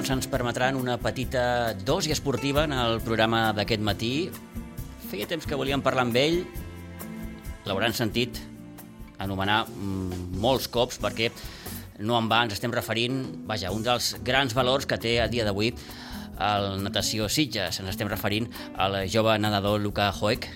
Doncs ens permetran una petita dosi esportiva en el programa d'aquest matí. Feia temps que volíem parlar amb ell, l'hauran sentit anomenar mm, molts cops perquè no en va, ens estem referint, vaja, un dels grans valors que té a dia d'avui el Natació Sitges. Ens estem referint al jove nedador Luca Hoek,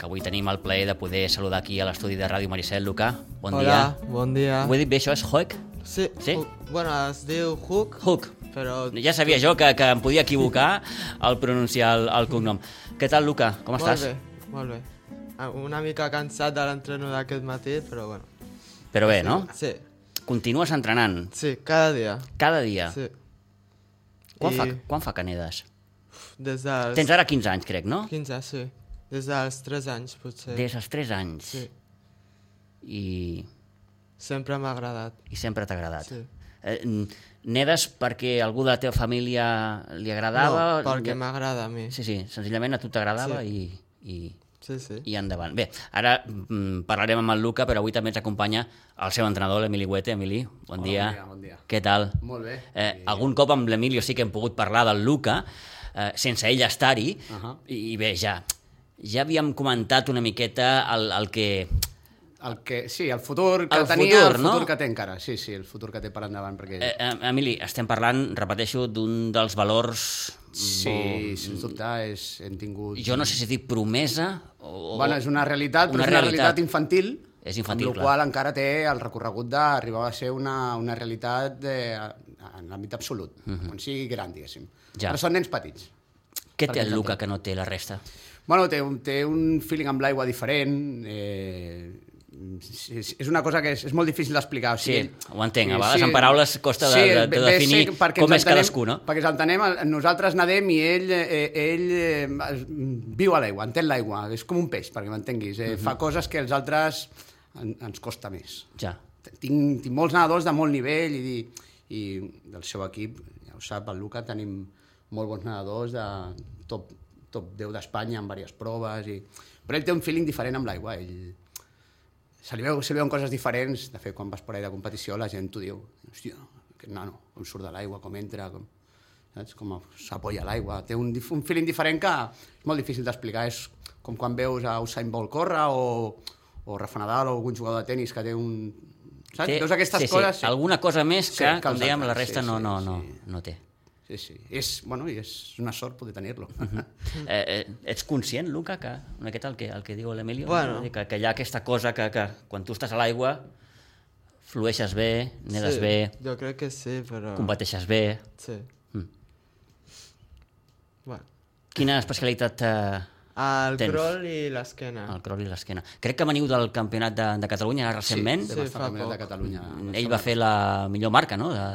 que avui tenim el plaer de poder saludar aquí a l'estudi de Ràdio Maricel. Luca, bon Hola, dia. bon dia. Ho he dit bé, això és Hoek? Sí, Sí? Bueno, es diu Hook, Hook. Però... Ja sabia jo que, que em podia equivocar al pronunciar el, el cognom. Què tal, Luca? Com estàs? Molt bé, molt bé. Ah, Una mica cansat de l'entreno d'aquest matí, però bueno. Però bé, no? Sí, Continues entrenant sí, cada dia. cada dia. Sí. Quan, I- fa, quan fa que nedes? Des dels Tens ara 15 anys, crec, no? 15, sí. Des dels 3 anys, potser. Des dels 3 anys. Sí, I, sempre m'ha agradat. i sempre t'ha agradat. Sí. Eh, nedes perquè algú de la teva família li agradava? No, perquè Ja- m'agrada a mi. Sí, sí, senzillament a tu t'agradava Sí. i, i, Sí, sí. i endavant. Bé, ara mm, parlarem amb el Luca, però avui també ens acompanya el seu entrenador, l'Emili Huete. Emili, bon Hola, dia. bon dia, bon dia. Què tal? Molt bé. Eh, algun cop amb l'Emilio sí que hem pogut parlar del Luca, eh, sense ell estar-hi, uh. -huh. i bé, ja, ja havíem comentat una miqueta el, el que... El que, sí, el futur que El tenia, futur, el no? futur que té encara. Sí, sí, el futur que té per endavant. Perquè... Eh, eh, Emili, estem parlant, repeteixo, d'un dels valors... sí, sens dubte, és, hem tingut... Jo no sé si dic promesa o... Bueno, és una realitat, una però és una realitat. realitat infantil, És infantil, amb la qual encara té el recorregut d'arribar a ser una, una realitat de, en l'àmbit absolut, uh -huh. quan sigui gran, diguéssim. Ja. Però són nens petits. Què té el Luca que no té la resta? Bueno, té, un- té un feeling amb l'aigua diferent, eh, és, és una cosa que és, és molt difícil d'explicar. O sigui, Sí, ho entenc. A vegades en paraules costa de- de- de ve definir perquè com és cadascú, no? Perquè ens entenem, el- nosaltres nadem i ell, eh, ell eh, viu a l'aigua, entén l'aigua, és com un peix, perquè m'entenguis. Eh? Mhm. Fa coses que els altres en, ens costa més. Ja. Tinc, tinc molts nedadors de molt nivell i, i del seu equip, ja ho sap, el Luca, tenim molt bons nedadors de top, top 10 d'Espanya en diverses proves, i... però ell té un feeling diferent amb l'aigua, ell se li, veu, se li veuen coses diferents, de fet, quan vas per ahí de competició la gent t'ho diu, hòstia, aquest nano, com surt de l'aigua, com entra, com, saps? com s'apoya a l'aigua, té un, un feeling diferent que és molt difícil d'explicar, és com quan veus a Usain Bolt córrer o, o Rafa Nadal o algun jugador de tennis que té un... Saps? Té, Veus aquestes sí, coses? Sí. Alguna cosa més Sí, que, que com dèiem, la resta sí, no, sí, no, no, sí. no té. Sí, sí. És, bueno, i és una sort poder tenir-lo. Eh, eh, ets conscient, Luca, que una miqueta el que, el que diu l'Emilio? Bueno. No? Que, que hi ha aquesta cosa que, que quan tu estàs a l'aigua flueixes bé, nedes sí, bé, Jo crec que sí, però... competeixes bé... Sí. Mm. Bueno. Quina especialitat eh, El Tens. crawl i l'esquena. el crawl i l'esquena? Crec que veniu del campionat de, de Catalunya recentment. Sí, Sí, sí, fa fa de poc. Catalunya. Ell va fer la millor marca, no? De...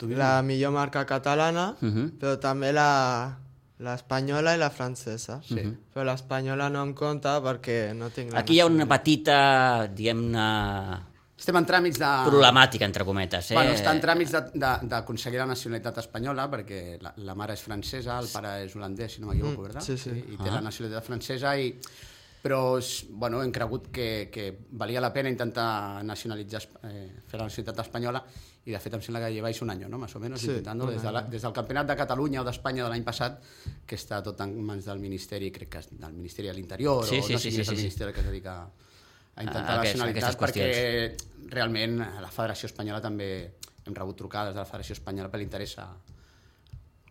La millor marca catalana, Mhm. però també la l'espanyola i la francesa. Sí. Però l'espanyola no em compta perquè no tinc la Aquí hi ha una petita, diguem-ne, Estem en tràmits de... problemàtica, entre cometes. Eh? Bueno, està en tràmits de- de- d'aconseguir la nacionalitat espanyola, perquè la, la mare és francesa, el pare és holandès, si no m'equivoco, Mm, ¿verdad? sí, sí. I, i té la nacionalitat francesa, i, però bueno, hem cregut que, que valia la pena intentar nacionalitzar, eh, fer la nacionalitat espanyola, i de fet em sembla que lleváis un any, no? Más o menos, Sí, intentando, des, de la, des del Campionat de Catalunya o d'Espanya de l'any passat, que està tot en mans del Ministeri, crec que és del Ministeri de l'Interior, Sí, o sí, no sí, sé és sí, el sí. ministeri que es dedica a intentar A la aquests- nacionalitat, qüestions. perquè realment a la Federació Espanyola també hem rebut trucades de la Federació Espanyola perquè li interessa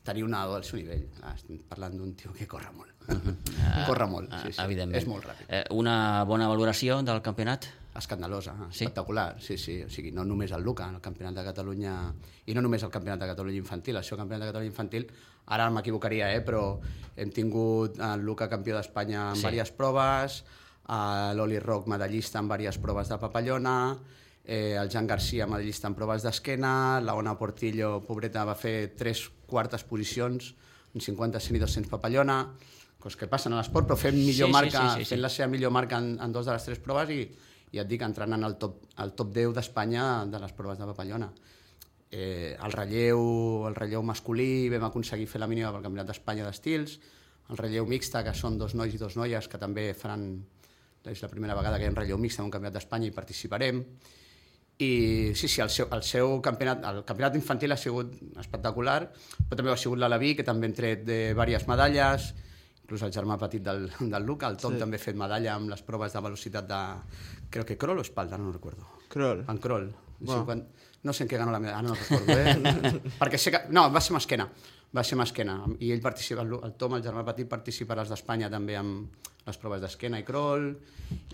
tenir un nadador al seu nivell. Ah, estem parlant d'un tio que corre molt. corre molt, sí, sí. Ah, Evidentment. És molt ràpid. Eh, una bona valoració del campionat? Escandalosa, Sí? espectacular, sí, sí. O sigui, no només el Luca, el Campionat de Catalunya, i no només el Campionat de Catalunya infantil, el seu Campionat de Catalunya infantil, ara m'equivocaria, eh, però hem tingut el Luca campió d'Espanya en Sí. sí. diverses proves, a l'Oli Rock medallista en diverses proves de papallona, eh, el Jan Garcia medallista en proves d'esquena, la Ona Portillo, pobreta, va fer tres quartes posicions en 50, 100 i 200 papallona, coses que passen a l'esport, però fent millor Sí, sí, marca, sí, sí, sí. fent la seva millor marca en, en dos de les tres proves i, i et dic, entrant en el top, el top 10 d'Espanya de les proves de papallona. Eh, el, relleu, el relleu masculí vam aconseguir fer la mínima pel Campionat d'Espanya d'estils, el relleu mixta, que són dos nois i dos noies que també faran és la primera vegada que hi ha un relleu mixta en un campionat d'Espanya i participarem i sí, sí, el seu, el seu campionat, el campionat infantil ha sigut espectacular, però també ha sigut l'Alaví, que també han tret de diverses medalles, inclús el germà petit del, del Luca, el Tom sí. també ha fet medalla amb les proves de velocitat de, creo que crawl o espalda, no recuerdo. Kroll. En crawl. Bueno. 50... No sé en què ganó la medalla, ara no recordo, eh? Perquè sé que... No, va ser amb esquena, va ser amb esquena. I ell participa, el, Tom, el germà petit, participa a les d'Espanya també amb les proves d'esquena i crawl,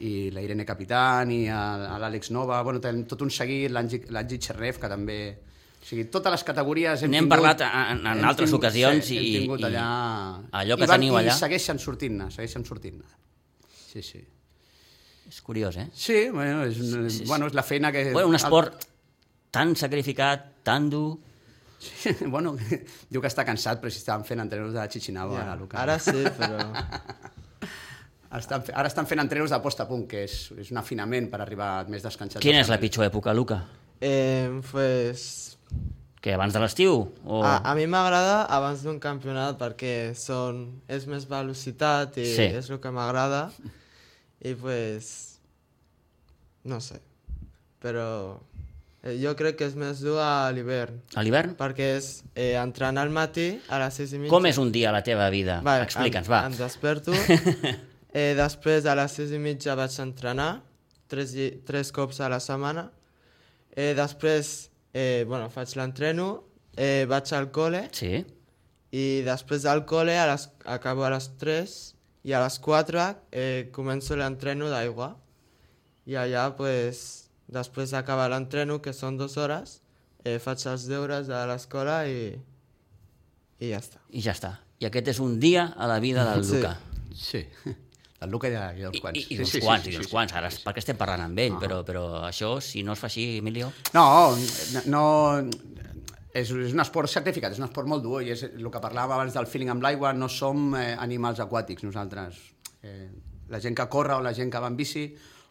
i la Irene Capitán, i l'Àlex Nova, bueno, tenim tot un seguit, l'Angi Cherrev, que també... O sigui, totes les categories hem N'hem tingut... parlat en- en altres ocasions sí, i- hem tingut i allà... allò que I van- teniu allà- I segueixen sortint-ne, segueixen sortint-ne. Sí, sí. És curiós, eh? Sí, bueno, és, un, sí, sí. bueno, és la feina que... Bueno, un esport tan sacrificat, tan dur... Sí, bueno, diu que està cansat, però si estaven fent entrenos de Chichinabo, Ja, ara, Luca. Ara sí, però... Estan, ara estan fent entrenos de post a punt, que és, és un afinament per arribar més descansats. Quina és la pitjor època, Luca? Eh, pues, Que abans de l'estiu? O... a, a mi m'agrada abans d'un campionat perquè són, és més velocitat i Sí. és el que m'agrada. I pues... No sé. Però eh, jo crec que és més dur a l'hivern. A l'hivern? Perquè és eh, entrenar al matí a les 6 i mitja. Com és un dia a la teva vida? Vale, Explica'ns, va. Em desperto. eh, després, a les 6 i mitja vaig entrenar, tres, tres cops a la setmana. Eh, després, eh, bueno, faig l'entreno, eh, vaig al col·le Sí? i després del col·le a les, acabo a les 3 i a les 4 eh, començo l'entreno d'aigua. I allà, pues, després d'acabar l'entreno, que són dues hores, eh, faig els deures de l'escola i, i ja està. I ja està. I aquest és un dia a la vida del Sí. Luca. Sí, del Luca i, i I, quants. i, i Sí, d'uns sí, sí, quants, sí, i sí, d'uns sí, quants. sí, Ara, sí. perquè estem parlant amb ell, però, però això, si no es fa així, Emilio... No, no, és, és un esport sacrificat, és un esport molt dur i és el que parlàvem abans del feeling amb l'aigua, no som eh, animals aquàtics nosaltres. Eh, la gent que corre o la gent que va en bici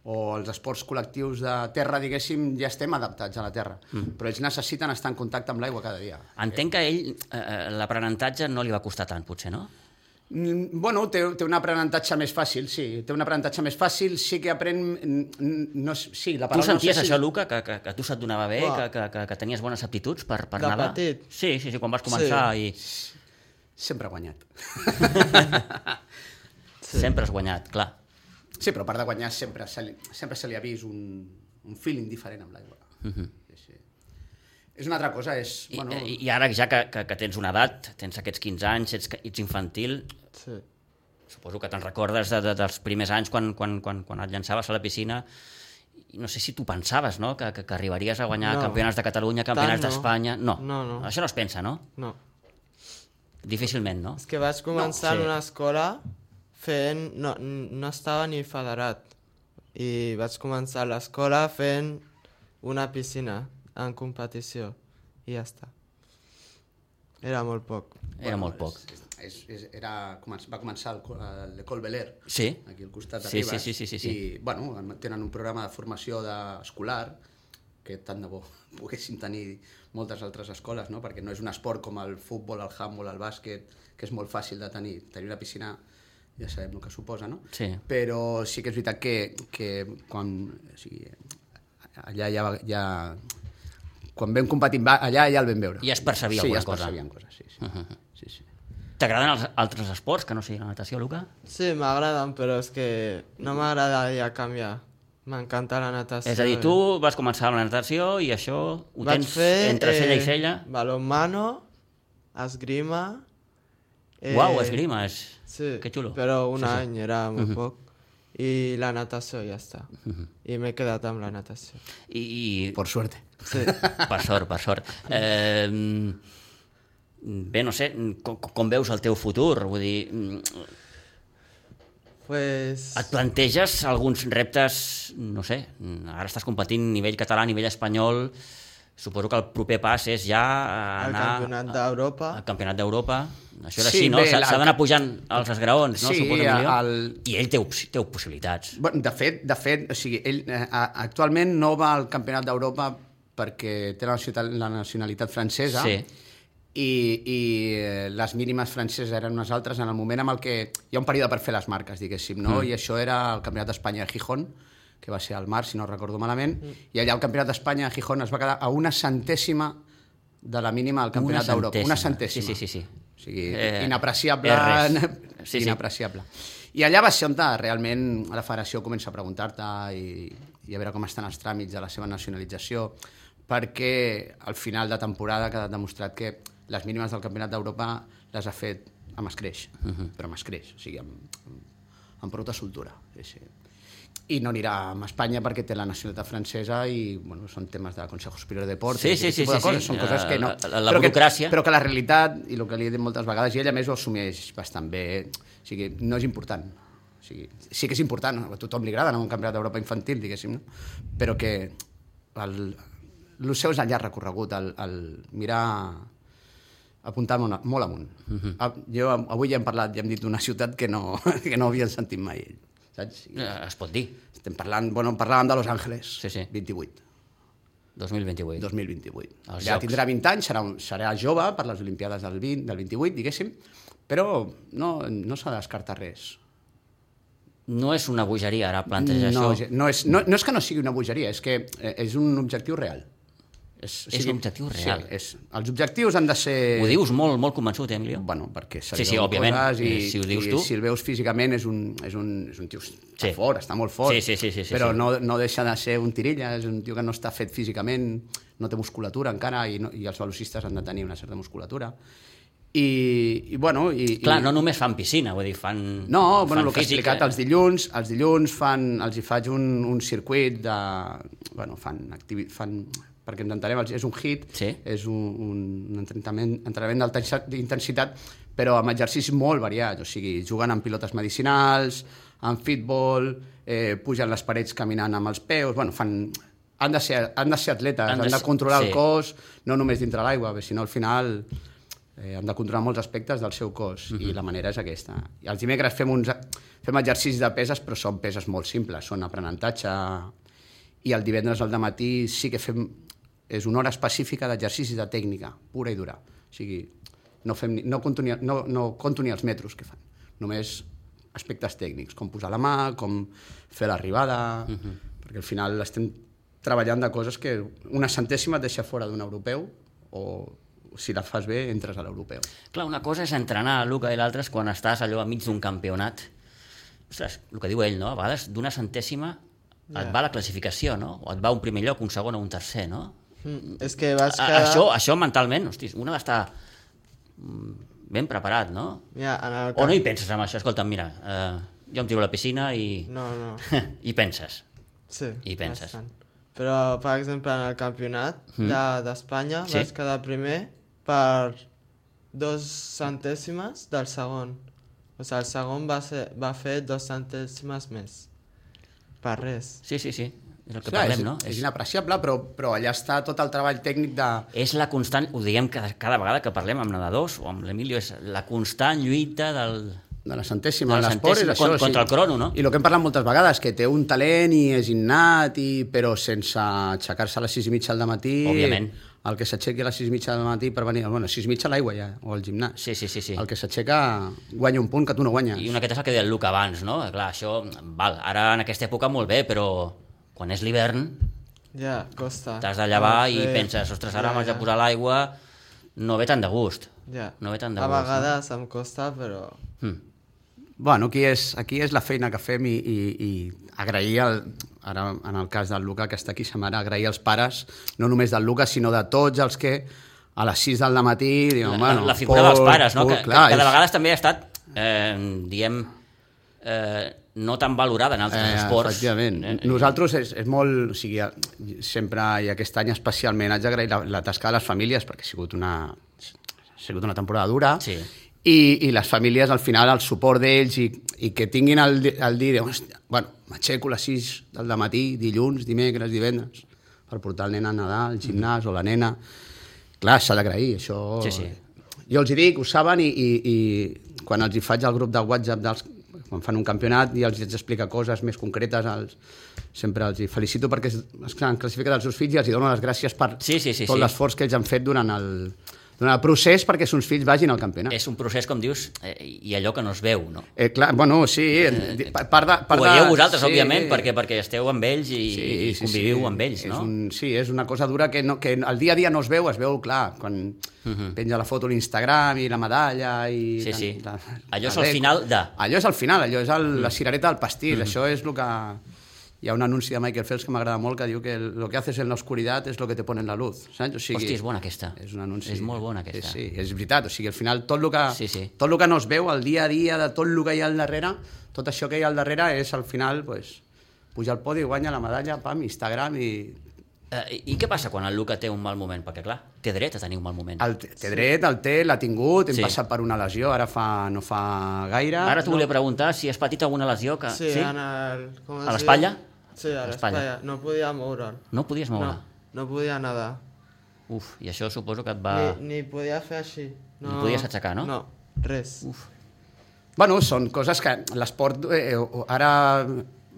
o els esports col·lectius de terra, diguéssim, ja estem adaptats a la terra, mm. però ells necessiten estar en contacte amb l'aigua cada dia. Entenc que ell eh, l'aprenentatge no li va costar tant, potser, no? Mm, Bueno, té, té un aprenentatge més fàcil, sí. Té un aprenentatge més fàcil, sí que aprèn... mm, No, és- sí, la Tu paraula senties no sé si- això, Luca, que, que, que tu se't donava bé, Uah. que, que, que, que tenies bones aptituds per, per De nedar? petit? Sí, sí, sí, quan vas començar i Sempre ha guanyat. sempre has guanyat, clar. Sí, però a part de guanyar sempre se li, sempre se li ha vist un, un feeling diferent amb l'aigua. sí, sí. És una altra cosa, és... I, bueno, i, I ara, ja que, que, que tens una edat, tens aquests 15 anys, ets, ets infantil, Sí. suposo que te'n recordes de, de, dels primers anys quan, quan, quan, quan et llançaves a la piscina i no sé si tu pensaves no? que, que, que arribaries a guanyar No. campionats de Catalunya, campionats no. d'Espanya... No. No, no. Això no es pensa, no? No. Difícilment, no? És que vaig començar sí. en una escola fent... No, no estava ni federat. I vaig començar l'escola fent una piscina en competició. I ja està. Era molt poc. Era molt poc. És, és, és, era, començ, va començar l'Ecole Bel Air, Sí. aquí al costat de Sí, Ribes, sí, sí, sí, sí, sí. i bueno, tenen un programa de formació de, escolar que tant de bo poguéssim tenir moltes altres escoles, no? perquè no és un esport com el futbol, el handball, el bàsquet, que és molt fàcil de tenir. Tenir una piscina ja sabem el que suposa, no? Sí. Però sí que és veritat que, que quan... O sigui, allà ja, ja quan vam competir allà ja el vam veure. Ja es percebia sí, alguna ja es cosa. percebien coses, sí. sí. sí, sí. T'agraden els altres esports que no sigui la natació, Luca? Sí, m'agraden, però és que no m'agradaria canviar. M'encanta la natació. És a dir, tu vas començar amb la natació i això ho Vaig tens fer, entre cella i eh, cella? Balonmano, esgrima... Eh... Uau, esgrima, és... Sí, Que xulo. però un Sí, sí. any era molt poc. I la natació ja està. I m'he quedat amb la natació. I, i Por suerte. Sí. per sort, per sort. Eh, bé, no sé, com, com veus el teu futur? Vull dir, mm, pues... et planteges alguns reptes, no sé, ara estàs competint a nivell català, a nivell espanyol, suposo que el proper pas és ja anar campionat d'Europa. al campionat d'Europa. Això era Sí, així, no? S'ha d'anar pujant als esgraons, no? Sí, suposo, el- I ell té, té possibilitats. Bueno, de fet, de fet o sigui, ell eh, actualment no va al Campionat d'Europa perquè té la nacionalitat, la nacionalitat francesa Sí. I, i les mínimes franceses eren unes altres en el moment en el que hi ha un període per fer les marques, diguéssim, no? Mm. I això era el Campionat d'Espanya a Gijón, que va ser al març, si no recordo malament, i allà el Campionat d'Espanya a Gijón es va quedar a una centèsima de la mínima del Campionat d'Europa. Una centèsima. Sí, sí, sí. sí. O sigui, Eh, inapreciable. Sí, sí. inapreciable. I allà va ser on realment la federació comença a preguntar-te i, i a veure com estan els tràmits de la seva nacionalització, perquè al final de temporada ha quedat demostrat que les mínimes del Campionat d'Europa les ha fet amb escreix, uh Mhm. -huh. però amb escreix, o sigui, amb, amb, amb prou soltura. Sí, sí. I no anirà amb Espanya perquè té la nacionalitat francesa i bueno, són temes del Consejo Superior de Deportes. Sí, i sí, sí, de sí, coses, sí. Són coses que no... La- la- la però burocràcia. Que, però que la realitat, i el que li he dit moltes vegades, i ella més ho assumeix bastant bé, o sigui, no és important. O sigui, sí que és important, a tothom li agrada anar a un campionat d'Europa infantil, diguéssim, no? però que el, el seu és el llarg recorregut, el, el mirar apuntar molt, molt amunt. Uh Mhm. -huh. Jo avui ja hem parlat, ja hem dit d'una ciutat que no, que no havien sentit mai. Saps? I Eh, Es pot dir. estem parlant, bueno, parlàvem de Los Angeles, Sí, sí. 28, 2028. 2028. Els ja Jocs. tindrà 20 anys, serà, un, serà jove per les Olimpiades del, 20, del 28, diguéssim, però no, no s'ha de descartar res. No és una bogeria ara plantejar no, això. no, és, no, no és que no sigui una bogeria, és que eh, és un objectiu real. És, És un objectiu real. Sí, és, els objectius han de ser... Ho dius molt, molt convençut, eh, Emilio? Bueno, perquè se Sí, sí, òbviament, coses i, eh, si ho dius i tu. si el veus físicament és un, és un, és un tio està Sí. fort, està molt fort, Sí, sí, sí, sí, sí, però sí. No, no deixa de ser un tirilla, és un tio que no està fet físicament, no té musculatura encara i, no, i els velocistes han de tenir una certa musculatura. I, i bueno... I, Clar, i, no només fan piscina, vull dir, fan no, bueno, fan el que he explicat, els dilluns, els dilluns fan, els hi faig un, un circuit de... Bueno, fan, activi, fan perquè els- és un hit, Sí. és un, un entrenament, entrenament d'alta d'intensitat, però amb exercicis molt variats, o sigui, jugant amb pilotes medicinals, amb futbol, eh, pugen les parets caminant amb els peus, bueno, fan, han de ser, han de ser atletes, Han han de de, ser- controlar sí. el cos, no només dintre l'aigua, perquè si no al final eh, han de controlar molts aspectes del seu cos i la manera és aquesta. I els dimecres fem, uns, fem exercicis de peses, però són peses molt simples, són aprenentatge i el divendres al matí sí que fem és una hora específica d'exercicis de tècnica, pura i dura. O sigui, no, fem ni, no, conto ni, no, no conto ni els metros que fan, només aspectes tècnics, com posar la mà, com fer l'arribada, uh -huh. perquè al final estem treballant de coses que una centèsima et deixa fora d'un europeu o si la fas bé entres a l'europeu. Clar, una cosa és entrenar, Luca, i l'altra és quan estàs allò enmig d'un campionat. Ostres, el que diu ell, no? A vegades d'una centèsima et va la classificació, no? O et va un primer lloc, un segon o un tercer, no? Mm, és que vas A, quedar... això, això mentalment, hosti, un ha d'estar mm, ben preparat, no? Mira, en el O no hi penses en això? Escolta, mira, eh, jo em tiro a la piscina i... No, no. I penses. Sí. I penses. bastant. Però, per exemple, en el campionat de- d'Espanya Sí. vas quedar primer per dos centèsimes del segon. O sigui, el segon va, ser, va fer dos centèsimes més. Per res. Sí, sí, sí. És el que Clar, parlem, és, no? és inapreciable, però, però allà està tot el treball tècnic de... és la constant, ho diem cada, cada vegada que parlem amb nedadors o amb l'Emilio, és la constant lluita del... de la centèsima, De l'esport és això. con- contra el crono, no? I el que hem parlat moltes vegades, que té un talent i és innat, i, però sense aixecar-se a les sis i mitja del matí... Òbviament. El que s'aixequi a les sis i mitja del matí per venir... Bueno, sis i mitja a l'aigua ja, o al gimnàs. Sí, sí, sí. sí. El que s'aixeca guanya un punt que tu no guanyes. I una aquesta és el que deia el Luca abans, no? Clar, això, val, ara en aquesta època molt bé, però quan és l'hivern Ja, costa. t'has de llevar Has i fer- penses, ostres, ara Ja, m'haig de posar l'aigua, no ve tan de gust. Ja. No ve tant de A gust, no? vegades em costa, però... Mm. Bueno, aquí és, aquí és la feina que fem i, i, i agrair, el, ara en el cas del Luca, que està aquí sa mare, agrair als pares, no només del Luca, sinó de tots els que a les 6 del matí diuen, La, bueno... la figura Pol, dels pares, no? Pol, que, clar, que cada és- vegada també ha estat, eh, diem, eh, no tan valorada en altres Eh, esports. efectivament. Eh, Nosaltres és, és molt... O sigui, sempre, i aquest any especialment, haig d'agrair la, la tasca de les famílies, perquè ha sigut una, ha sigut una temporada dura, Sí. i, i les famílies, al final, el suport d'ells i, i que tinguin el, el dir, hòstia, bueno, m'aixeco a les 6 del matí, dilluns, dimecres, divendres, per portar el nen a nedar al gimnàs o la nena. Clar, s'ha d'agrair, això... Sí, sí. Jo els hi dic, ho saben, i, i, i quan els hi faig el grup de WhatsApp dels, quan fan un campionat i els d'explicar coses més concretes, els, sempre els hi felicito perquè es, es han classificat els seus fills i els hi dono les gràcies per Sí, sí, sí, tot sí. l'esforç que ells han fet durant el, donar procés perquè els seus fills vagin al campionat. És un procés, com dius, eh, i allò que no es veu, no? Eh, clar, bueno, sí, eh, part de... Part Ho veieu vosaltres, sí, òbviament, perquè, perquè esteu amb ells i, i conviviu amb ells, és no? Un, sí, és una cosa dura que, no, que el dia a dia no es veu, es veu, clar, quan uh -huh. penja la foto a l'Instagram i la medalla i... Mhm. Sí, sí. La, Allò és el final de... Allò és el final, allò és el, Mm. la cirereta del pastís, això és el que... Hi ha un anunci de Michael Phelps que m'agrada molt que diu que lo que haces en la oscuridad es lo que te pone en la luz. Saps? O sigui, Hosti, és bona aquesta. és un anunci. És molt bona aquesta. Sí, sí, és veritat. O sigui, al final tot el que, Sí, sí. tot el que no es veu, el dia a dia, de tot el que hi ha al darrere, tot això que hi ha al darrere és al final, pues, puja al podi, guanya la medalla, pam, Instagram i... Eh, I què passa quan el Luca té un mal moment? Perquè, clar, té dret a tenir un mal moment. El té té dret, el té, l'ha tingut, hem Sí. passat per una lesió, ara fa, no fa gaire. Ara t'ho volia preguntar si has patit alguna lesió que... Sí, en el... ¿cómo ¿A se la diu? espalda? Sí, a A la l'espatlla. espalda. No podia moure'l. No podies moure? No, no podia nedar. Uf, i això suposo que et va... Ni, ni podia fer així. No, Ni podies aixecar, no? No, res. Uf. Bueno, són coses que l'esport... Eh, ara,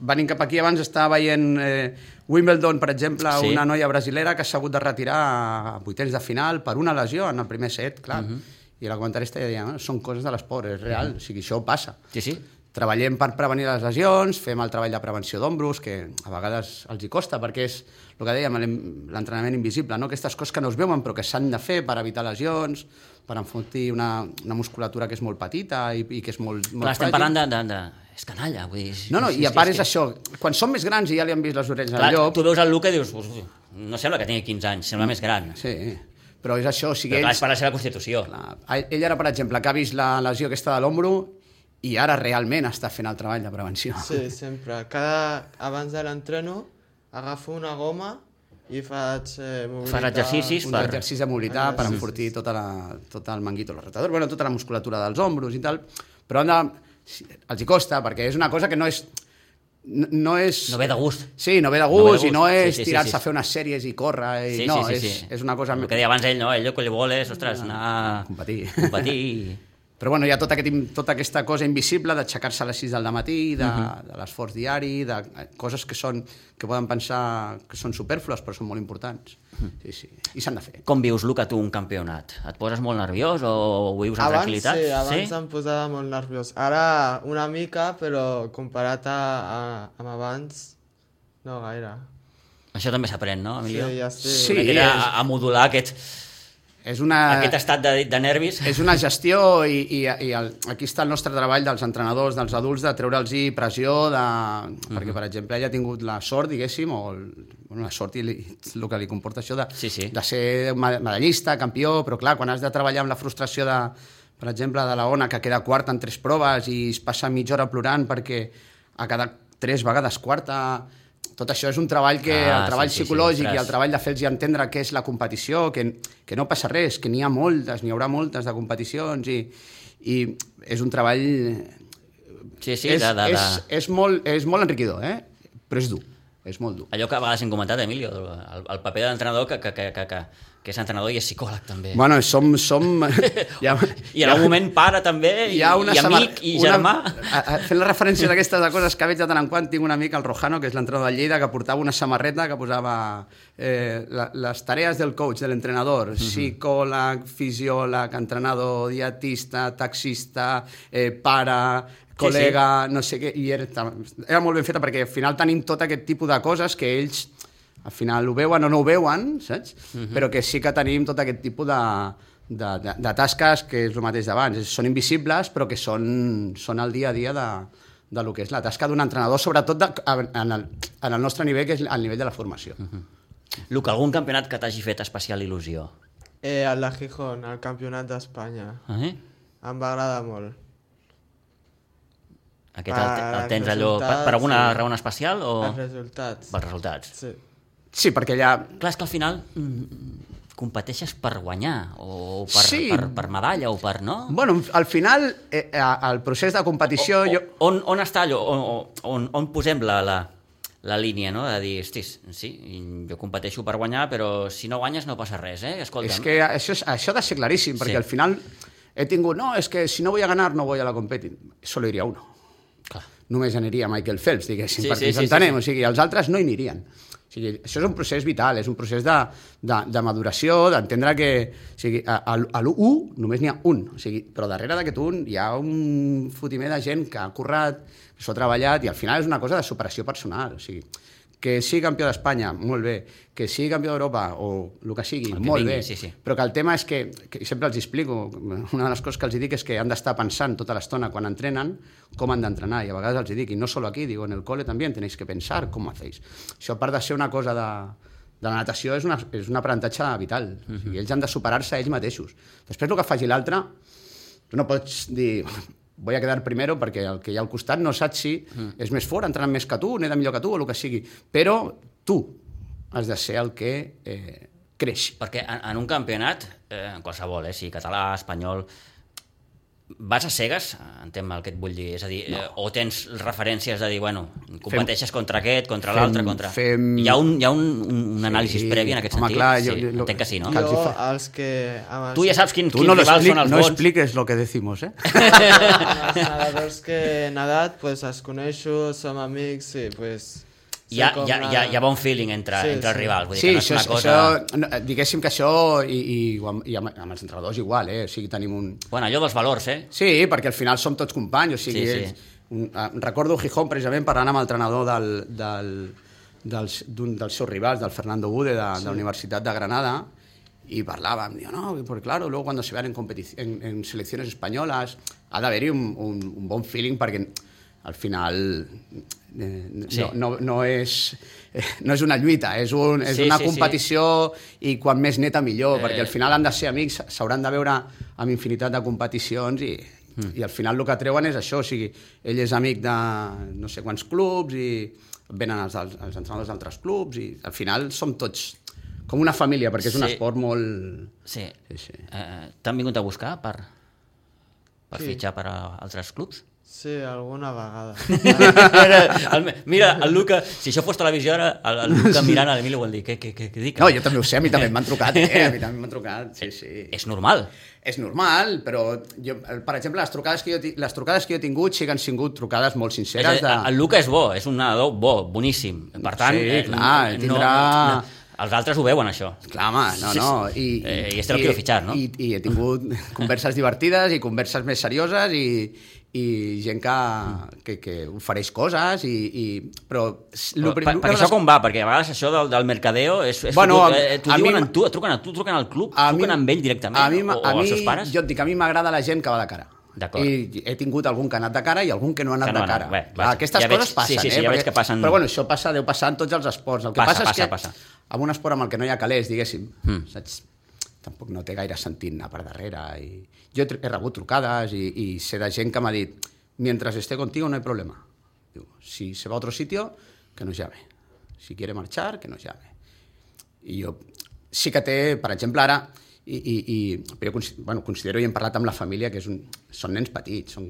venint cap aquí, abans estava veient eh, Wimbledon, per exemple, Sí. una noia brasilera que s'ha hagut de retirar a vuitens de final per una lesió en el primer set, clar. Uh Mhm. -huh. I la comentarista ja deia, "Ah, són coses de l'esport, és real, o sigui, això passa. Sí, sí. Treballem per prevenir les lesions, fem el treball de prevenció d'ombros, que a vegades els hi costa, perquè és el que dèiem, l'entrenament invisible, no? aquestes coses que no es veuen però que s'han de fer per evitar lesions, per enfortir una, una musculatura que és molt petita i, i que és molt, molt Clar, estem parlant de, de, de... És canalla, vull dir... No, no, i a part és això, quan són més grans i ja li han vist les orelles Clar, al llop... tu veus el Luca i dius, "Uf, no sembla que tingui 15 anys, sembla més gran. Sí, però és això, o sigui, Però clar, ells... és per la seva constitució. Clar, ell ara, per exemple, que ha vist la lesió aquesta de l'ombro i ara realment està fent el treball de prevenció. Sí, sempre. Cada... Abans de l'entreno agafo una goma i faig eh, mobilitat. exercicis un per- exercici de mobilitat per Exercicis. enfortir tota la, tot el manguito rotador, bueno, tota la musculatura dels ombros i tal, però de, sí, els hi costa, perquè és una cosa que no és... No, no és... No ve de gust. Sí, no ve de No ve de gust, gust. i no Sí, és sí, sí, tirar-se sí. a fer unes sèries i córrer, i Sí, no, sí, sí, és, sí. és una cosa... El que deia abans ell, no? Ell el que li vol és, ostres, anar... a Competir. Competir. Però bueno, hi ha tota, aquest, tota aquesta cosa invisible d'aixecar-se a les 6 del matí, de, Mhm. de l'esforç diari, de eh, coses que, són, que poden pensar que són superflues, però són molt importants. Mhm. Sí, sí. I s'han de fer. Com vius, Luca, tu un campionat? Et poses molt nerviós o ho vius amb Abans, tranquil·litat? sí, abans sí? em posava molt nerviós. Ara una mica, però comparat a, a, amb abans, no gaire. Això també s'aprèn, no, Emilio? Sí, ja estic. Sí, a, a modular aquest, És una, aquest estat de, de nervis. és una gestió i, i, i el, aquí està el nostre treball dels entrenadors, dels adults, de treure'ls pressió, de, perquè, per exemple, ell ha tingut la sort, diguéssim, o el, bueno, la sort i li, el que li comporta això de, Sí, sí. de ser me- medallista, campió, però clar, quan has de treballar amb la frustració de, per exemple, de la Ona, que queda quarta en tres proves i es passa mitja hora plorant perquè ha quedat tres vegades quarta, tot això és un treball que, Ah, el treball sí, sí, sí, psicològic ostres. i el treball de fer-los entendre què és la competició, que, que no passa res, que n'hi ha moltes, n'hi haurà moltes de competicions i, i és un treball... Sí, sí, és, de, de, de... És, és, molt, és molt enriquidor, eh? però és dur, és molt dur. Allò que a vegades hem comentat, Emilio, el, el paper de l'entrenador que, que, que, que, que, que és entrenador i és psicòleg també. Bueno, som... som ja, I en algun moment pare també, i, hi ha una i amic, i una- germà. A, a, fent la referència d'aquestes coses que veig de tant en quant, tinc un amic, el Rojano, que és l'entrenador de Lleida, que portava una samarreta que posava eh, la, les tarees del coach, de l'entrenador, psicòleg, fisiòleg, entrenador, dietista, taxista, eh, pare, col·lega, no sé què, i era, era molt ben feta perquè al final tenim tot aquest tipus de coses que ells al final ho veuen o no ho veuen, saps? Però que sí que tenim tot aquest tipus de, de, de, de tasques que és el mateix d'abans. Són invisibles, però que són, són el dia a dia de, de lo que és la tasca d'un entrenador, sobretot de, en, el, en el nostre nivell, que és el nivell de la formació. Luca, algun campionat que t'hagi fet especial il·lusió? Eh, el de Gijón, el campionat d'Espanya. Eh? Em va agradar molt. Aquest el, el Per tens allò... Per, per alguna sí. raó especial o Els resultats. pels resultats? Sí. Sí, perquè allà... Clar, és que al final mm, competeixes per guanyar o per, Sí. per, per medalla o per... No? Bueno, al final, eh, el procés de competició... o, jo... on, on està allò? On, on, on posem la, la, la línia, no? De dir, hostis, sí, jo competeixo per guanyar, però si no guanyes no passa res, eh? Escolta'm. És que això, és, això ha de ser claríssim, perquè Sí. al final he tingut, no, és que si no voy a ganar no voy a la competi. Solo iría uno. Clar. només aniria Michael Phelps, diguéssim, sí, perquè sí, ens sí, entenem, sí, sí. o sigui, els altres no hi anirien. O sigui, això és un procés vital, és un procés de, de, de maduració, d'entendre que o sigui, a, a, a l'1 només n'hi ha un, o sigui, però darrere d'aquest un hi ha un fotimer de gent que ha currat, que s'ho ha treballat, i al final és una cosa de superació personal, o sigui, que sigui campió d'Espanya, molt bé, que sigui campió d'Europa o el que sigui, El que molt vingui, bé, sí, sí. però que el tema és que, que sempre els explico, una de les coses que els dic és que han d'estar pensant tota l'estona quan entrenen com han d'entrenar, i a vegades els dic, i no solo aquí, digo, en el cole també tenéis que pensar com hacéis. Això, a part de ser una cosa de, de la natació, és, una, és un aprenentatge vital. Uh -huh. o sigui, ells han de superar-se ells mateixos. Després, el que faci l'altre, tu no pots dir voy a quedar primero perquè el que hi ha al costat no saps si mm. és més fort, entrenant més que tu, neda millor que tu, o el que sigui. Però tu has de ser el que eh, creix. Perquè en, en un campionat, eh, en qualsevol, eh, sigui català, espanyol, vas a cegues, entenc el que et vull dir, és a dir, no. eh, o tens referències de dir, bueno, competeixes fem, contra aquest, contra l'altre, contra... Fem... Hi ha un, hi ha un, un anàlisi Sí, previ en aquest home, sentit? clar, jo- sí, jo- entenc que sí, no? Jo, els que... Amb els, Tu ja saps quins, quins no, rivals expli són els no bons. expliques lo que decimos, eh? els nedadors que he nedat, pues, els coneixo, som amics i pues, Hi ha, hi, ha, hi, ha, hi ha bon feeling entre, Sí, entre els rivals, vull dir Sí, que no és això, una cosa... això, no, diguéssim que això, i, i, i amb, amb els entrenadors igual, eh? o sigui, tenim un... Bueno, allò dels valors, eh? Sí, perquè al final som tots companys, o sigui, Sí, sí. Un, eh, recordo Gijón precisament parlant amb l'entrenador del, del, dels, d'un dels seus rivals, del Fernando Bude, de, sí. de la Universitat de Granada, y parlábamos, digo, no, porque claro, luego cuando se vean en, en, en selecciones españolas ha d'haver-hi un, un, un bon feeling perquè al final eh, Sí. no, no, no, és, eh, no és una lluita, és, un, és Sí, una sí, sí. competició i quan més neta millor, Eh. perquè al final han de ser amics, s'hauran de veure amb infinitat de competicions i, mm. i al final el que treuen és això, o sigui, ell és amic de no sé quants clubs i venen els, els, els entrenadors d'altres clubs i al final som tots com una família, perquè és un Sí. esport molt... Sí. Sí, sí. Eh, T'han vingut a buscar per, per Sí. fitxar per a altres clubs? Sí, alguna vegada. mira, el, mira, el Luca, si això fos televisió ara, el, el Luca mirant a l'Emili vol dir, què, què, què, què dic? No, jo també ho sé, a mi també m'han trucat, eh? a mi també m'han trucat, sí, sí. És normal. És normal, però jo, per exemple, les trucades, que jo, les trucades que jo he tingut sí que han sigut trucades molt És sinceres. dir, El Luca és bo, és un nedador bo, boníssim. Per tant, Sí, eh, clar, no, tindrà- no, els altres ho veuen, això. Clar, home, no, no. I, Eh, i este lo quiero fichar, no? I, I he tingut converses divertides i converses més serioses i, i gent que, que, que ofereix coses, i, i, però... Però, per, perquè això com va? Perquè a vegades això del, del mercadeo és, és Bueno, eh, t'ho a diuen mi- a tu, truquen a tu, truquen al club, a mi- truquen amb ell directament, a mi, o, o a als mi, seus pares? Jo et dic, a mi m'agrada la gent que va de cara. I he tingut algun que ha anat de cara i algun que no ha anat Que no de cara. Bé, vaja, aquestes ja veig- coses passen, sí, sí, sí, eh? ja veig Perquè- que passen- Però bueno, això passa, deu passar en tots els esports. El que Passa, passa, és passa, que passa. amb un esport amb el que no hi ha calés, diguéssim, Mm. saps? tampoc no té gaire sentit anar per darrere. I jo he, rebut trucades i, i sé de gent que m'ha dit mientras esté contigo no hay problema. Diu, si se va a otro sitio, que nos llame. Si quiere marchar, que nos llame. I jo sí que té, per exemple, ara, i, i, i però jo bueno, considero i hem parlat amb la família que és un, són nens petits, són,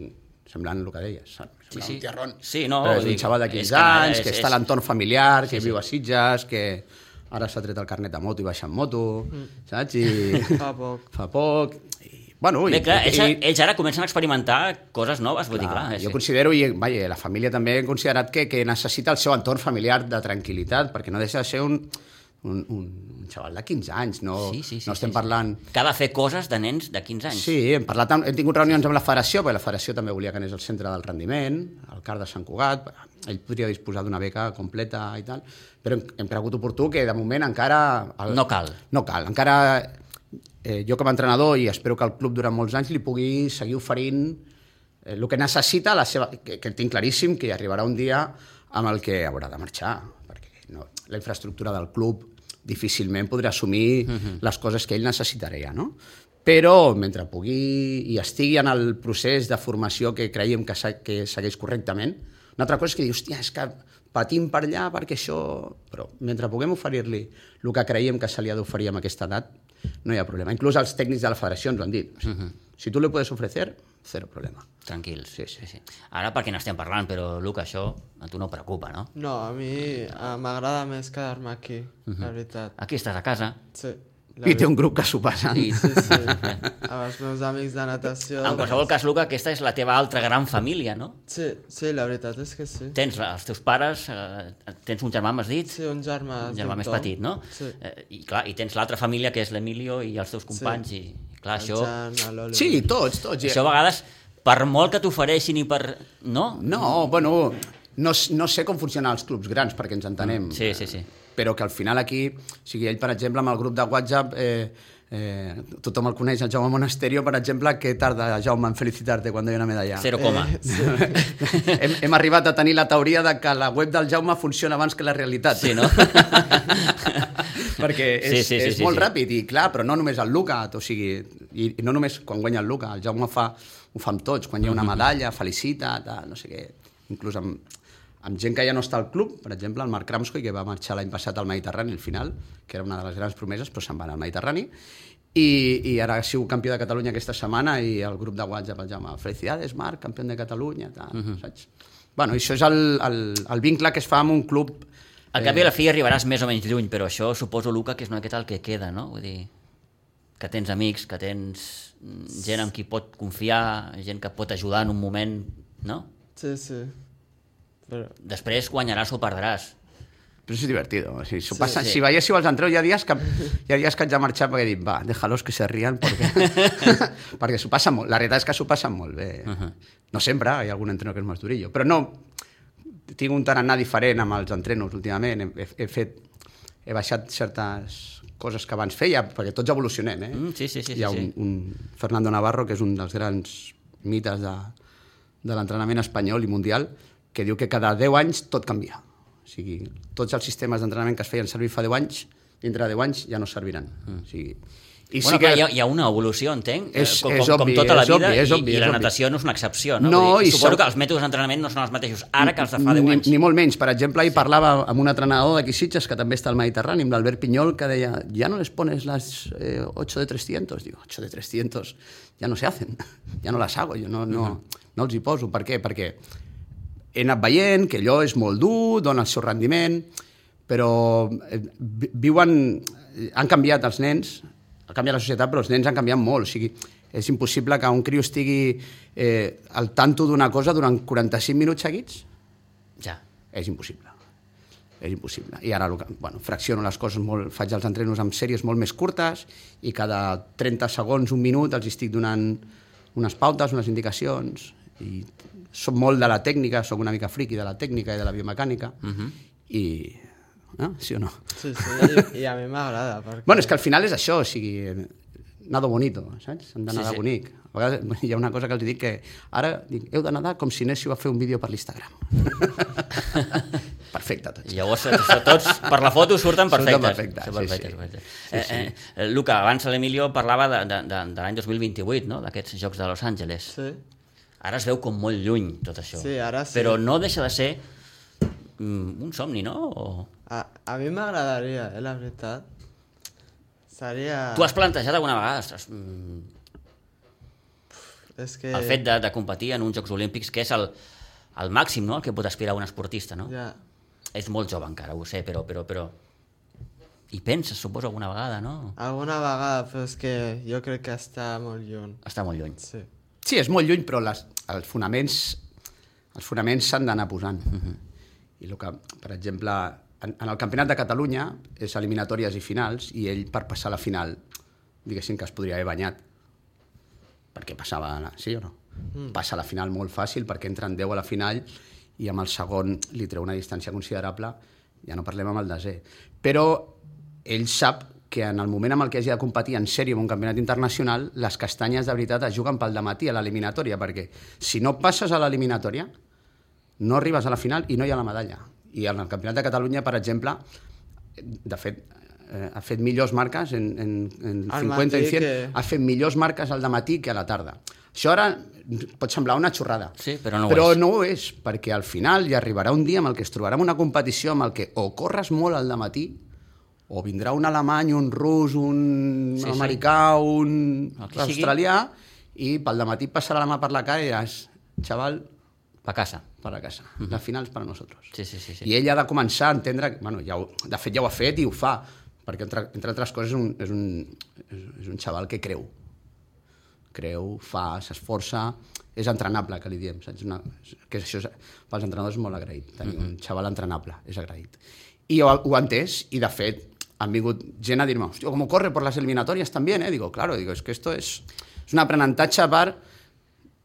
semblant el que deies, Sí, sí. un tiarrón. Sí, no, però és un xaval de és 15 canalla, anys, és- que és- està a l'entorn familiar, que Sí, sí. viu a Sitges, que ara s'ha tret el carnet de moto i baixa en moto, saps? I Fa poc. fa poc. Bueno, Bé, i, clar, ells, i, ells ara comencen a experimentar coses noves, vull dir, Clar, clar. jo sí. considero, i vaja, la família també ha considerat que, que necessita el seu entorn familiar de tranquil·litat, perquè no deixa de ser un, un, un, un xaval de 15 anys, no, Sí, sí, sí, no estem sí, sí. parlant... Que ha de fer coses de nens de 15 anys. Sí, hem, parlat amb, hem tingut reunions amb la federació, perquè la federació també volia que anés al centre del rendiment, al CAR de Sant Cugat, ell podria disposar d'una beca completa i tal, però hem, hem cregut oportú que de moment encara... El, No cal. No cal, encara eh, jo com a entrenador i espero que el club durant molts anys li pugui seguir oferint eh, el que necessita, la seva, que, que tinc claríssim que hi arribarà un dia amb el que haurà de marxar, perquè no, la infraestructura del club difícilment podrà assumir uh -huh. les coses que ell necessitaria, no? Però mentre pugui i estigui en el procés de formació que creiem que, que segueix correctament, una altra cosa és que dius, hòstia, és que patim per allà perquè això... Però mentre puguem oferir-li el que creiem que se li ha d'oferir amb aquesta edat, no hi ha problema. Inclús els tècnics de la federació ens ho han dit. O sigui, Si tu le puedes ofrecer, cero problema. Tranquils. Sí, sí. sí. Ara perquè n'estem parlant, però, Luca, això a tu no preocupa, no? No, a mi eh, m'agrada més quedar-me aquí, la veritat. Aquí estàs a casa, Sí. La I té un grup que s'ho passen. I- Sí, sí. Amb els meus amics de natació... En qualsevol cas, Luca, aquesta és la teva altra gran família, no? Sí, sí, la veritat és que sí. Tens els teus pares, eh, tens un germà, m'has dit? Sí, un germà. un germà més Tom. petit, no? Sí. Eh, I clar, i tens l'altra família, que és l'Emilio i els teus companys, i clar, El això, Jan. Sí, tots, tots. això a vegades, per molt que t'ofereixin i per... No? No, bueno, no, no sé com funcionen els clubs grans, perquè ens entenem. Sí, sí, sí. Però que al final aquí, o sigui, ell, per exemple, amb el grup de WhatsApp, eh, eh, tothom el coneix, el Jaume Monasterio, per exemple, que tarda, Jaume, en felicitar-te quan doy una medalla. Zero coma. hem, hem arribat a tenir la teoria de que la web del Jaume funciona abans que la realitat. Sí, no? perquè és, Sí, sí, sí, és sí, molt sí. ràpid i clar, però no només el Luca, o sigui, i, i no només quan guanya el Luca, el Jaume fa, ho fa amb tots, quan hi ha una medalla, felicita, tal, no sé què, inclús amb, amb gent que ja no està al club, per exemple, el Marc Kramskoy, que va marxar l'any passat al Mediterrani, al final, que era una de les grans promeses, però se'n va anar al Mediterrani, i, i ara ha sigut campió de Catalunya aquesta setmana i el grup de WhatsApp el Jaume, felicidades Marc, campió de Catalunya, tal, uh -huh. saps? Bueno, això és el, el, el vincle que es fa amb un club Al cap i a la fi arribaràs més o menys lluny, però això suposo, Luca, que és una miqueta el que queda, no? Vull dir, que tens amics, que tens gent amb qui pot confiar, gent que pot ajudar en un moment, no? Sí, sí. Però... Després guanyaràs o perdràs. Però és divertido. O sigui, s'ho Sí, passen, sí. Si veiéssiu els entreus, hi ha dies que, hi ha dies que haig de marxar perquè dic, va, déjalos que se rían perquè, perquè s'ho passen molt. La realitat és que s'ho passen molt bé. Uh -huh. No sempre, hi ha algun entrenador que és més durillo, però no, tinc un tarannà diferent amb els entrenos últimament. He, he, he fet, he baixat certes coses que abans feia, perquè tots evolucionem, eh? Mm, sí, sí, sí, Hi ha sí, un, sí. un Fernando Navarro, que és un dels grans mites de, de l'entrenament espanyol i mundial, que diu que cada 10 anys tot canvia. O sigui, tots els sistemes d'entrenament que es feien servir fa 10 anys, dintre de 10 anys ja no serviran. O sigui, i bueno, sí que... clar, hi, ha, hi ha una evolució, entenc, eh, És- com, és com, com obvi, tota la vida, obvi, és i, obvi, i és la obvi. natació no és una excepció, no? No, Vull dir, i suposo som- que els mètodes d'entrenament no són els mateixos ara que els de fa 10 ni, anys. ni molt menys. Per exemple, ahir parlava amb un entrenador d'aquí Sitges, que també està al Mediterrani, amb l'Albert Pinyol, que deia, ja no les pones las eh, 8 de 300. Digo, 8 de 300 ja no se hacen, ja no las hago, jo no, no, no els hi poso. Per què? Perquè he anat veient que allò és molt dur, dona el seu rendiment, però eh, vi- viuen... Han canviat els nens, ha canviat la societat, però els nens han canviat molt. O sigui, és impossible que un criu estigui eh, al tanto d'una cosa durant 45 minuts seguits. Ja. És impossible. És impossible. I ara bueno, fracciono les coses molt, faig els entrenos amb sèries molt més curtes i cada 30 segons, un minut, els estic donant unes pautes, unes indicacions i soc molt de la tècnica, sóc una mica friqui de la tècnica i de la biomecànica Uh -huh. i... No? Sí o no? Sí, sí, i, i a mi m'agrada. Perquè... Bueno, és que al final és això, o sigui, nado bonito, saps? Hem de Sí, nedar sí. bonic. A vegades hi ha una cosa que els dic que ara dic, heu de nedar com si anéssiu a fer un vídeo per l'Instagram. Perfecte, tots. I llavors això tots, per la foto, surten Surten perfectes. perfectes, Surten sí, perfectes, sí. perfectes. Sí, Eh, eh, eh, Luca, abans l'Emilio parlava de, de, de, de l'any 2028, no? d'aquests Jocs de Los Angeles. Sí. Ara es veu com molt lluny tot això. Sí, ara sí. Però no deixa de ser mm, un somni, no? O... A, a mi m'agradaria, eh, la veritat. Seria... Tu has plantejat alguna vegada ostres, mm, És que... el fet de, de competir en uns Jocs Olímpics, que és el, el màxim no? el que pot aspirar un esportista, no? Ja. És molt jove encara, ho sé, però... però, però... I penses, suposo, alguna vegada, no? Alguna vegada, però és que jo crec que està molt lluny. Està molt lluny. Sí. Sí, és molt lluny, però les, els fonaments els fonaments s'han d'anar posant. I el que, per exemple, en, en el Campionat de Catalunya és eliminatòries i finals, i ell, per passar a la final, diguéssim que es podria haver banyat, perquè passava, la- sí o no? Mm. Passa a la final molt fàcil, perquè entren 10 a la final, i amb el segon li treu una distància considerable, ja no parlem amb el desè. Però ell sap que en el moment en el que hagi de competir en sèrio en un campionat internacional, les castanyes de veritat es juguen pel dematí a l'eliminatòria, perquè si no passes a l'eliminatòria, no arribes a la final i no hi ha la medalla. I en el Campionat de Catalunya, per exemple, de fet, eh, ha fet millors marques en, en, en Al 50 matí i 100, que- ha fet millors marques al matí que a la tarda. Això ara pot semblar una xorrada, Sí, però no ho però és. no ho és, perquè al final hi arribarà un dia en el que es trobarà en una competició en el que o corres molt al matí o vindrà un alemany, un rus, un Sí, sí. americà, un El que sigui. australià, i pel matí passarà la mà per la cara i diràs, xaval, Pa casa. para casa. La final és per a nosaltres. Sí, sí, sí. sí. I ell ha de començar a entendre... que, Bueno, ja ho, de fet, ja ho ha fet i ho fa, perquè entre, entre altres coses és un, és, un, és, un xaval que creu. Creu, fa, s'esforça, és entrenable, que li diem. Saps? Una, que això és, pels entrenadors és molt agraït, tenir mm -hmm. un xaval entrenable, és agraït. I ho, ho he entès, i de fet han vingut gent a dir-me, hòstia, com corre per les eliminatorias también, eh? Digo, claro, digo, es que esto es, és un aprenentatge per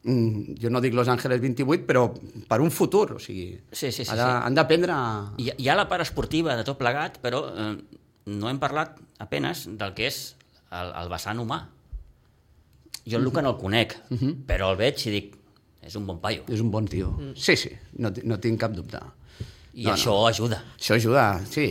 mm, jo no dic Los Angeles 28, però per un futur, o sigui, Sí, sí, sí, ara sí. han d'aprendre... Hi, hi ha la part esportiva de tot plegat, però eh, no hem parlat apenes del que és el, el vessant humà. Jo el Luca no el conec, però el veig i dic, és un bon paio. És un bon tio. Mm. Sí, sí, no, no tinc cap dubte. I No, no, això ajuda. Això ajuda, sí.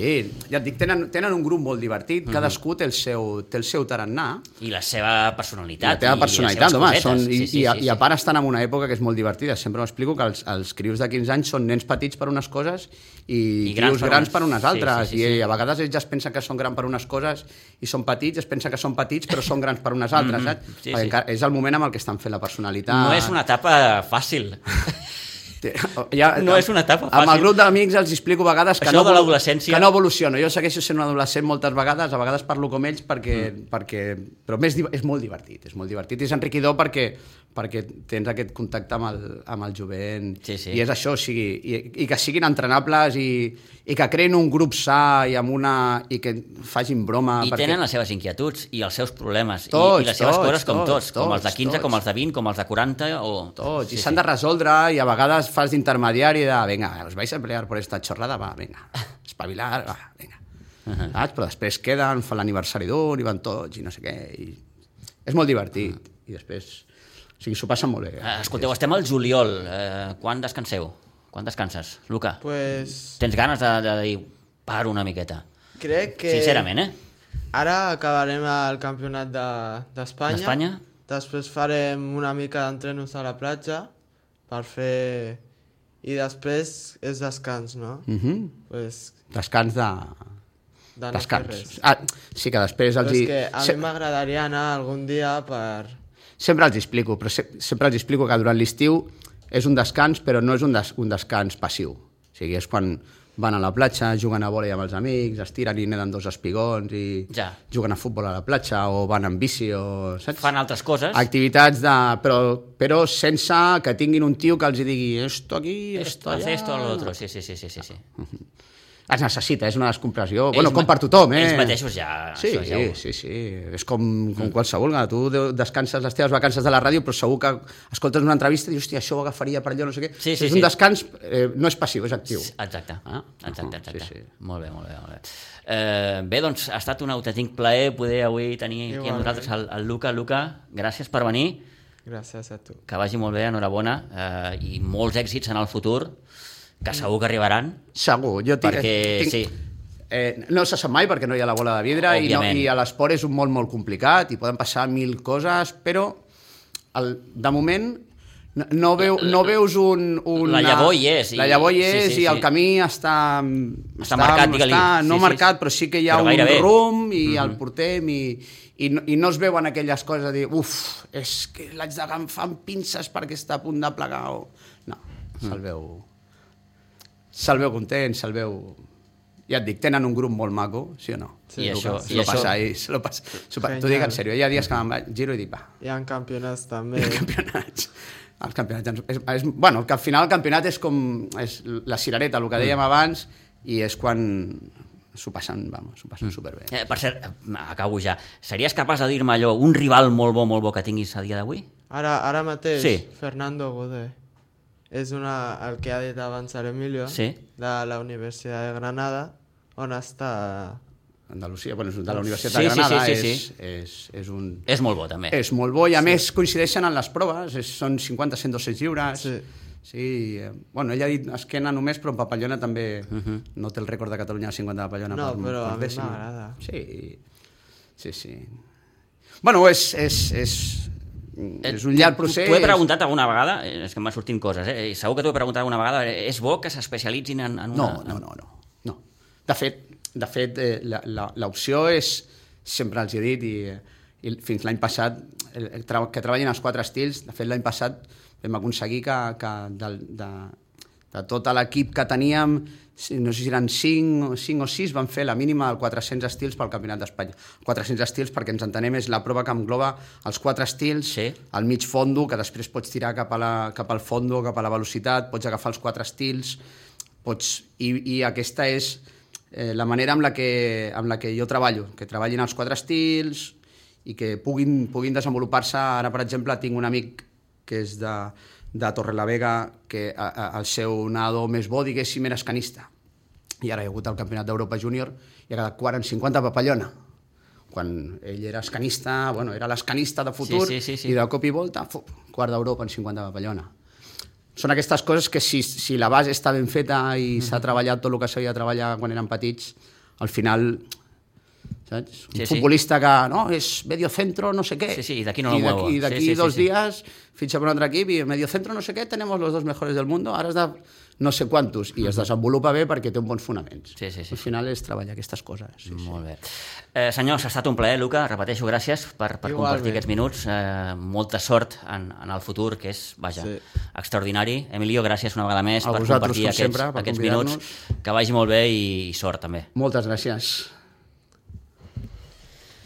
Ja et dic, tenen, tenen un grup molt divertit, cadascú té el seu, té el seu tarannà, I la seva i personalitat. la teva i personalitat, les home, són, i, Sí, sí, i, a, sí, i a sí. part estan en una època que és molt divertida. Sempre m'explico que els, els crios de 15 anys són nens petits per unes coses i, I grans crios per grans per unes Sí, altres. sí, sí, I sí. a vegades ells ja es pensen que són grans per unes coses i són petits, es pensen que són petits però són grans per unes altres, saps? Mm-hmm. sí, Perquè sí. encara- és el moment amb el que estan fent la personalitat. No és una etapa fàcil. Ja, No és una etapa Amb el fàcil. grup d'amics els explico a vegades que Això no, de que no evoluciono. Jo segueixo sent un adolescent moltes vegades, a vegades parlo com ells perquè... Mm. perquè però més, és molt divertit, és molt divertit. I és enriquidor perquè, perquè tens aquest contacte amb el, amb el jovent. Sí, sí. I és això, o sigui, i, i que siguin entrenables i, i que creïn un grup sa i, amb una, i que facin broma. I tenen les seves inquietuds i els seus problemes. Tots, I, I les seves tots, coses com tots, tots, com els de tots, 15, tots. com els de 20, com els de 40 o... Tots, i s'han de resoldre i a vegades fas d'intermediari de venga, os vais a pelear por esta chorrada, va, venga, espavilar, va, venga. Uh -huh. Saps? Però després queden, fan l'aniversari d'un i van tots i no sé què. I... És molt divertit. Uh -huh. I després... O sigui, s'ho passen molt bé. Eh, Escolteu, estem al juliol. Eh, quan descanseu? Quan descanses? Luca, Pues tens ganes de, de dir paro una miqueta? crec que... Sincerament, eh? Ara acabarem el campionat de- d'Espanya. D'Espanya? Després farem una mica d'entrenos a la platja per fer... I després és descans, no? Uh -huh. Pues, Descans de... de no fer Descans. res. Ah, sí que després els... Però és hi- que a se- mi m'agradaria anar algun dia per... Sempre els explico, però se sempre els explico que durant l'estiu és un descans, però no és un, des un descans passiu. O sigui, és quan van a la platja, juguen a vòlei amb els amics, es tiren i neden dos espigons i Ja. juguen a futbol a la platja o van en bici o... Saps? Fan altres coses? Activitats de... Però, però sense que tinguin un tio que els digui esto aquí, Esto, esto allà... esto lo otro. Sí, sí, sí, sí, sí. sí. Es necessita, és una descompressió. bueno, Ells com ma- per tothom, eh? ells mateixos ja- Sí, això ja ho- sí, sí, sí. És com, com qualsevol. Tu de- descanses les teves vacances de la ràdio, però segur que escoltes una entrevista i dius, hòstia, això ho agafaria per allò, no sé què. Sí, sí, és un sí. descans, eh, no és passiu, és actiu. Exacte, Ah, exacte, uh-huh, exacte. sí, sí. Molt bé, molt bé, molt bé. Eh, bé, doncs ha estat un autèntic plaer poder avui tenir aquí amb nosaltres el, el Luca. Luca, gràcies per venir, Gràcies a tu. que vagi molt bé, enhorabona, eh, i molts èxits en el futur, que segur que arribaran, Segur. Jo tinc, perquè tinc, sí, Eh, no se sap mai perquè no hi ha la bola de vidre i, no, Òbviament. i a l'esport és un molt, molt complicat i poden passar mil coses, però el, de moment no, no, veu, no veus un, un... La llavor hi és, i- La llavor hi sí, és sí, i el sí. camí està... Està marcat, digue-li. Està, no Sí, sí, marcat, sí. però sí que hi ha Però un gairebé. rumb i el portem i, i, no, i no es veuen aquelles coses de dir uf, és que l'haig d'agafar amb pinces perquè està a punt de plegar o... No, se'l veu... Se'l veu content, se'l veu... Ja et dic, tenen un grup molt maco, sí o no? I això- lo això- passa ahí, se lo passa. S'ho pa- T'ho dic en sèrio, hi ha dies que me'n vaig, giro i dic, va, Hi ha campionats també. campionats. Els campionats, és, és, bueno, que al final el campionat és com és la cirereta, el que dèiem abans, i és quan s'ho passen, vamos, s'ho passen superbé. Eh, per cert, acabo ja. Series capaç de dir-me allò, un rival molt bo, molt bo que tinguis a dia d'avui? Ara, ara mateix, Sí. Fernando Godé. És una, el que ha dit abans l'Emilio, Sí. de la Universitat de Granada, on està... Andalusia, bueno, és de la Universitat Sí, de sí, Granada, sí, sí, és, sí. És, és, un, És molt bo, també. és molt bo i a més coincideixen en les proves, és, són 50, 100, 200 lliures. Sí. Sí, eh, bueno, ell ha dit esquena només, però en papallona també no té el rècord de Catalunya de 50 de papallona. No, per, però per a mi m'agrada. Sí, sí, sí. Bueno, és, és, és, és un llarg procés. T'ho he preguntat alguna vegada, eh, és que m'han sortint coses, eh? segur que t'ho he preguntat alguna vegada, eh, és bo que s'especialitzin en, en una... No, no, no, no. no. De fet, de fet eh, la- la- l'opció és, sempre els he dit, i, i fins l'any passat, el, el, que treballin els quatre estils, de fet l'any passat vam aconseguir que, que del, de, De tot l'equip que teníem, no sé si eren 5, 5 o 6, van fer la mínima del 400 estils pel Campionat d'Espanya. 400 estils, perquè ens entenem, és la prova que engloba els 4 estils, Sí. el mig fondo, que després pots tirar cap, a la, cap al fondo, cap a la velocitat, pots agafar els 4 estils, pots... I, i aquesta és eh, la manera amb la, que, amb la que jo treballo, que treballin els 4 estils i que puguin, puguin desenvolupar-se. Ara, per exemple, tinc un amic que és de, de Torrelavega, que a, a, el seu nadador més bo, diguéssim, era escanista. I ara hi ha hagut el Campionat d'Europa Júnior i ha quedat quart en 50 papallona. Quan ell era escanista, bueno, era l'escanista de futur, Sí, sí, sí, sí. i de cop i volta, fu, quart d'Europa en 50 papallona. Són aquestes coses que si, si la base està ben feta i s'ha treballat tot el que s'havia de treballar quan eren petits, al final saps? Un Sí, sí. futbolista que no, és medio centro, no sé què. Sí, sí, y de aquí no lo I d'aquí- muevo. I d'aquí Sí, sí, sí, dos sí. días fitxa per un altre equip i medio centro, no sé què, tenemos los dos mejores del mundo, ara has de no sé quantos, i es desenvolupa bé perquè té uns bons fonaments. Sí, sí, sí. Al final és treballar aquestes coses. Sí, sí. Molt bé. Eh, senyors, ha estat un plaer, Luca. Repeteixo, gràcies per, per Igualment. compartir aquests minuts. Eh, molta sort en, en el futur, que és, vaja, Sí. extraordinari. Emilio, gràcies una vegada més A per compartir com aquests, sempre, per aquests minuts. Que vagi molt bé i, i sort, també. Moltes gràcies.